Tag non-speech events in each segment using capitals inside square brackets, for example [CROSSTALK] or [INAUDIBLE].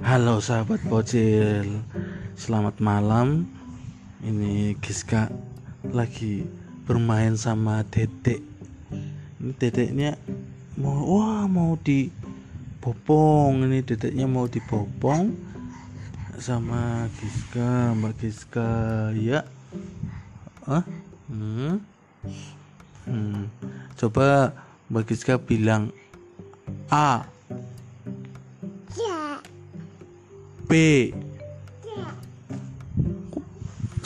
Halo sahabat bocil Selamat malam Ini Giska lagi bermain sama dedek Ini dedeknya mau Wah mau dibopong Ini dedeknya mau dibopong Sama Giska Mbak Giska Ya Hah? Hmm. Hmm. Coba Mbak Giska bilang A B.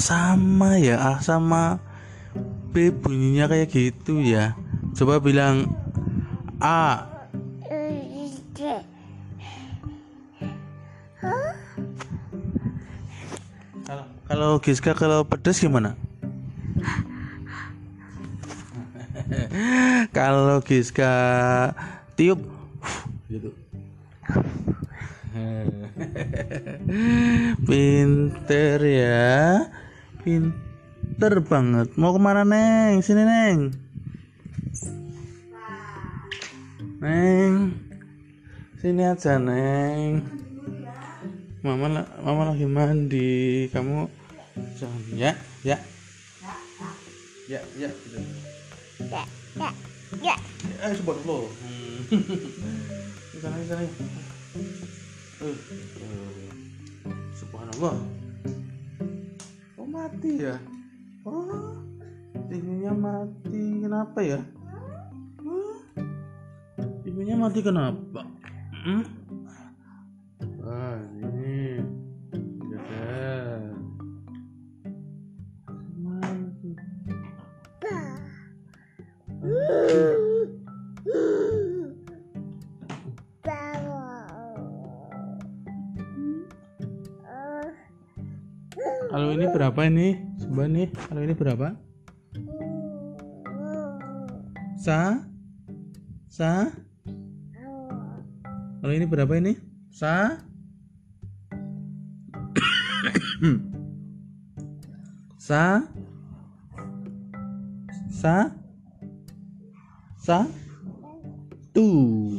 Sama ya A sama B bunyinya kayak gitu ya. Coba bilang A. Kalau kalau Giska kalau pedes gimana? [LAUGHS] Kalau Giska tiup gitu [LAUGHS] pinter ya. Pinter banget. Mau ke mana neng? Sini neng. Neng. Sini aja neng. Mama mama lagi mandi. Kamu jangan ya ya. Ya ya gitu. Ya, ya, ya. eh sebut lo [LAUGHS] sana sana Eh, eh, subhanallah. Oh mati? Ya oh TV-nya mati kenapa ya? Hah? TV-nya mati kenapa? Hmm? Berapa ini? Coba nih kalau ini berapa? Sa? Sa? Kalau ini berapa ini? Sa? Sa? Sa? Sa? Tuh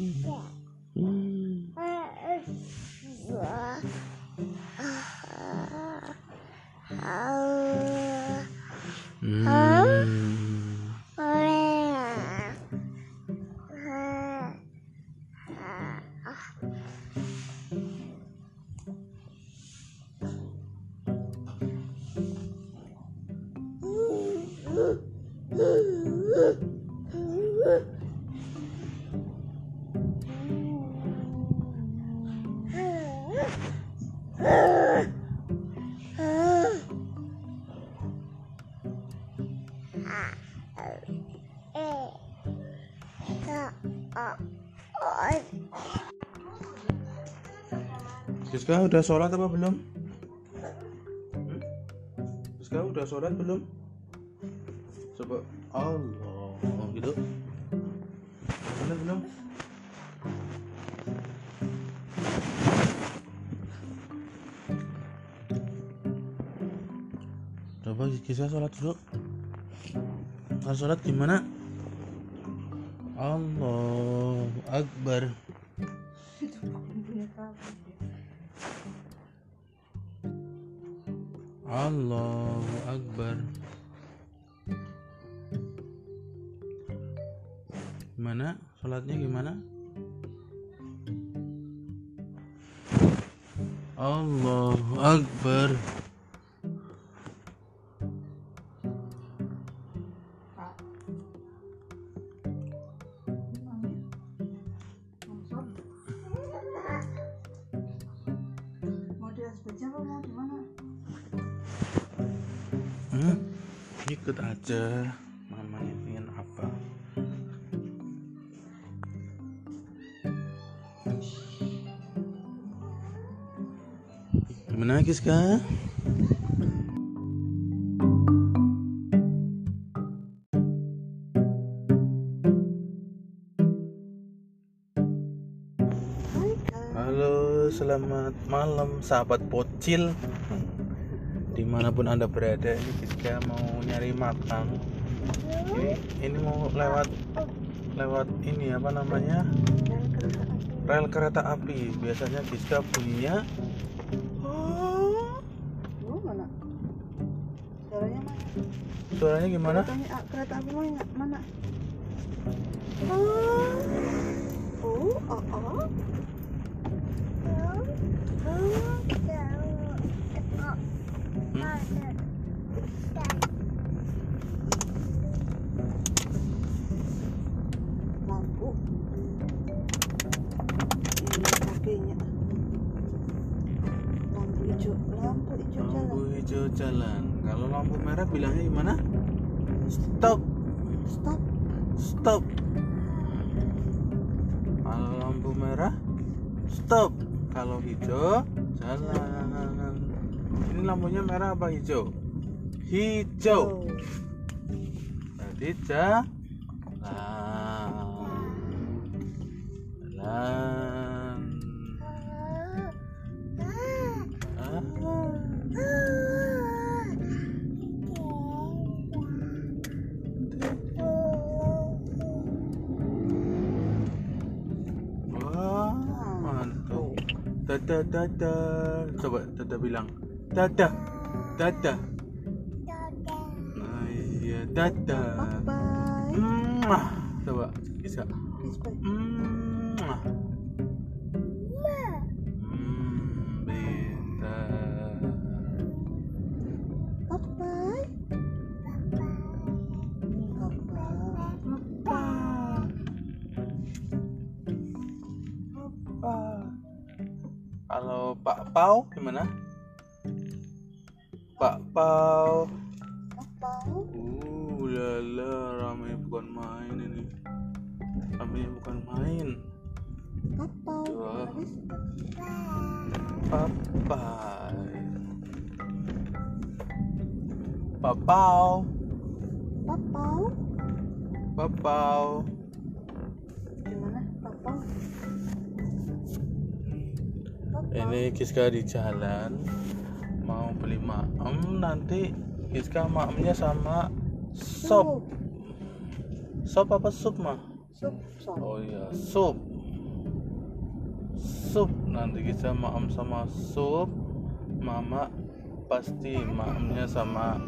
Siska udah sholat apa belum? Siska udah sholat belum? Coba Allah gitu. Sholat belum? Coba Siska sholat dulu. Kalau sholat gimana? Allah Akbar. Allahu Akbar Sholatnya gimana? Allahu Akbar hmm? Ikut aja Gimana Giska? Halo, selamat malam sahabat bocil. Di mana pun anda berada, ini Giska mau nyari makan. Ini, ini mau lewat lewat ini apa namanya? Rel kereta api. Biasanya Giska bunyinya Oh, mana? Suaranya mana? suaranya gimana Keretanya, ah, kereta api mana? Mana? Oh, oh, oh. Lampu. Hijau jalan kalau lampu merah bilangnya gimana? Stop. Stop. stop. Kalau lampu merah stop. Kalau hijau jalan. Ini lampunya merah apa hijau. Hijau. Jadi jalan. Jalan Dadah, dadah. Coba dadah bilang. Dadah, dadah. Nah, iya, dadah. Mwah. Coba, bisa. Mwah. Pak Pau gimana? Pak Pau. Uh, lala, ramai bukan main ini. Ramai bukan main. Papa. Dua. Habis. Papai. Papau. Papa. Papau. Ini Kiska di jalan mau beli maem nanti Kiska maemnya sama sop. Sop apa sup mah? Sup. Sup. Oh iya, sup. Sup nanti kita maem sama sup. Mama pasti maemnya sama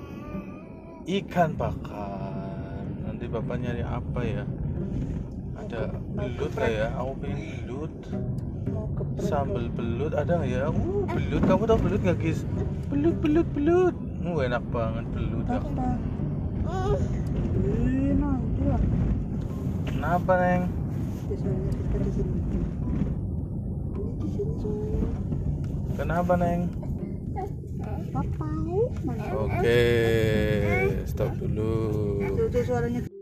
ikan bakar. Nanti bapak nyari apa ya? Ada belut ya. Aku pengen belut. Mau. Sambal belut ada nggak ya? Uh, belut. Kamu tahu belut nggak guys? Belut, belut, belut. Uh, enak banget belut. ya. Kenapa neng? Kenapa neng? Papa. Oke, stop dulu. Tuh, tuh suaranya.